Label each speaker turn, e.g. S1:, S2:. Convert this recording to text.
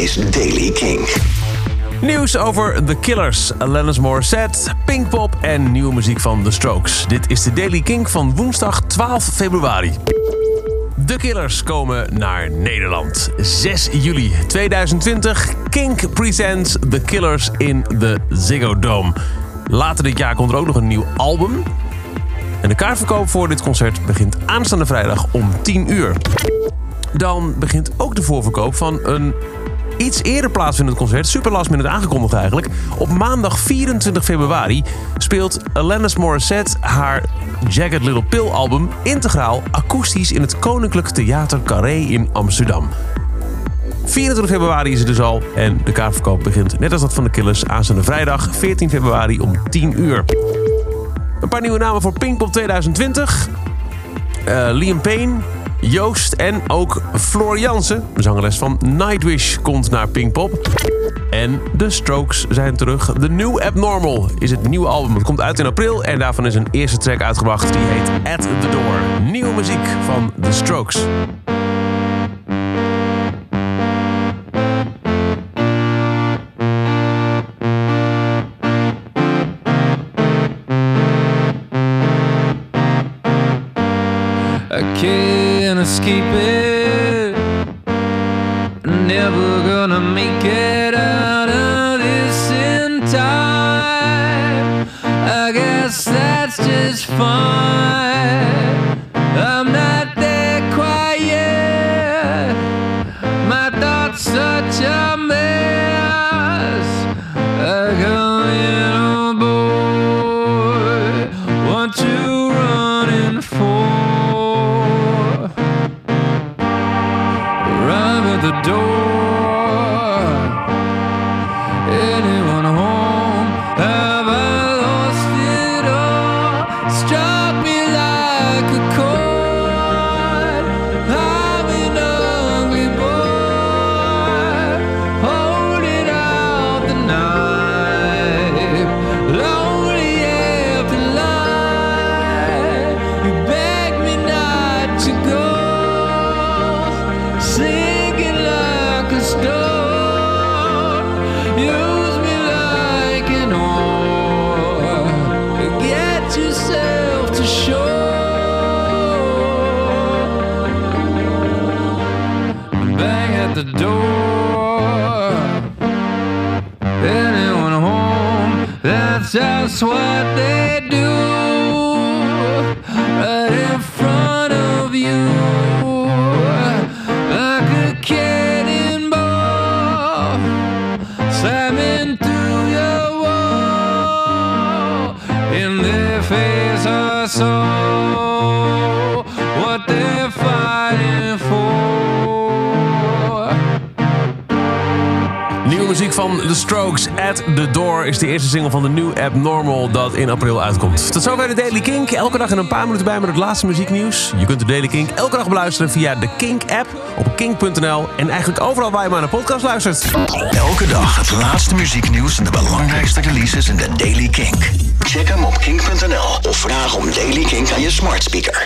S1: is Daily King.
S2: Nieuws over The Killers, Alanis Morissette, Pinkpop en nieuwe muziek van The Strokes. Dit is de Daily King van woensdag 12 februari. The Killers komen naar Nederland. 6 juli 2020. Kink presents The Killers in de Ziggo Dome. Later dit jaar komt er ook nog een nieuw album. En de kaartverkoop voor dit concert begint aanstaande vrijdag om 10 uur. Dan begint ook de voorverkoop van een iets eerder plaatsvindend concert. Super last minute aangekondigd eigenlijk. Op maandag 24 februari speelt Alanis Morissette haar Jagged Little Pill album integraal akoestisch in het Koninklijk Theater Carré in Amsterdam. 24 februari is het dus al en de kaartverkoop begint net als dat van de Killers aanstaande vrijdag 14 februari om 10 uur. Een paar nieuwe namen voor Pinkpop 2020. Eh, Liam Payne, Joost en ook Floor Jansen, zangeres van Nightwish, komt naar Pinkpop. En The Strokes zijn terug. The New Abnormal is het nieuwe album. Het komt uit in april en daarvan is een eerste track uitgebracht. Die heet At the Door. Nieuwe muziek van The Strokes.
S3: I can't escape it. I'm Never gonna make it out of this in time. I guess that's just fine. Door. Just what they do. Right in front of you. Like a cannonball. Slamming through your wall. In their face,
S2: soul. Van The Strokes, At The Door, is de eerste single van de New Abnormal dat in april uitkomt. Tot zover de Daily Kink. Elke dag in een paar minuten bij met het laatste muzieknieuws. Je kunt de Daily Kink elke dag beluisteren via de Kink-app op kink.nl en eigenlijk overal waar je maar naar podcast luistert.
S1: Elke dag het laatste muzieknieuws en de belangrijkste releases in de Daily Kink. Check hem op kink.nl of vraag om Daily Kink aan je smart speaker.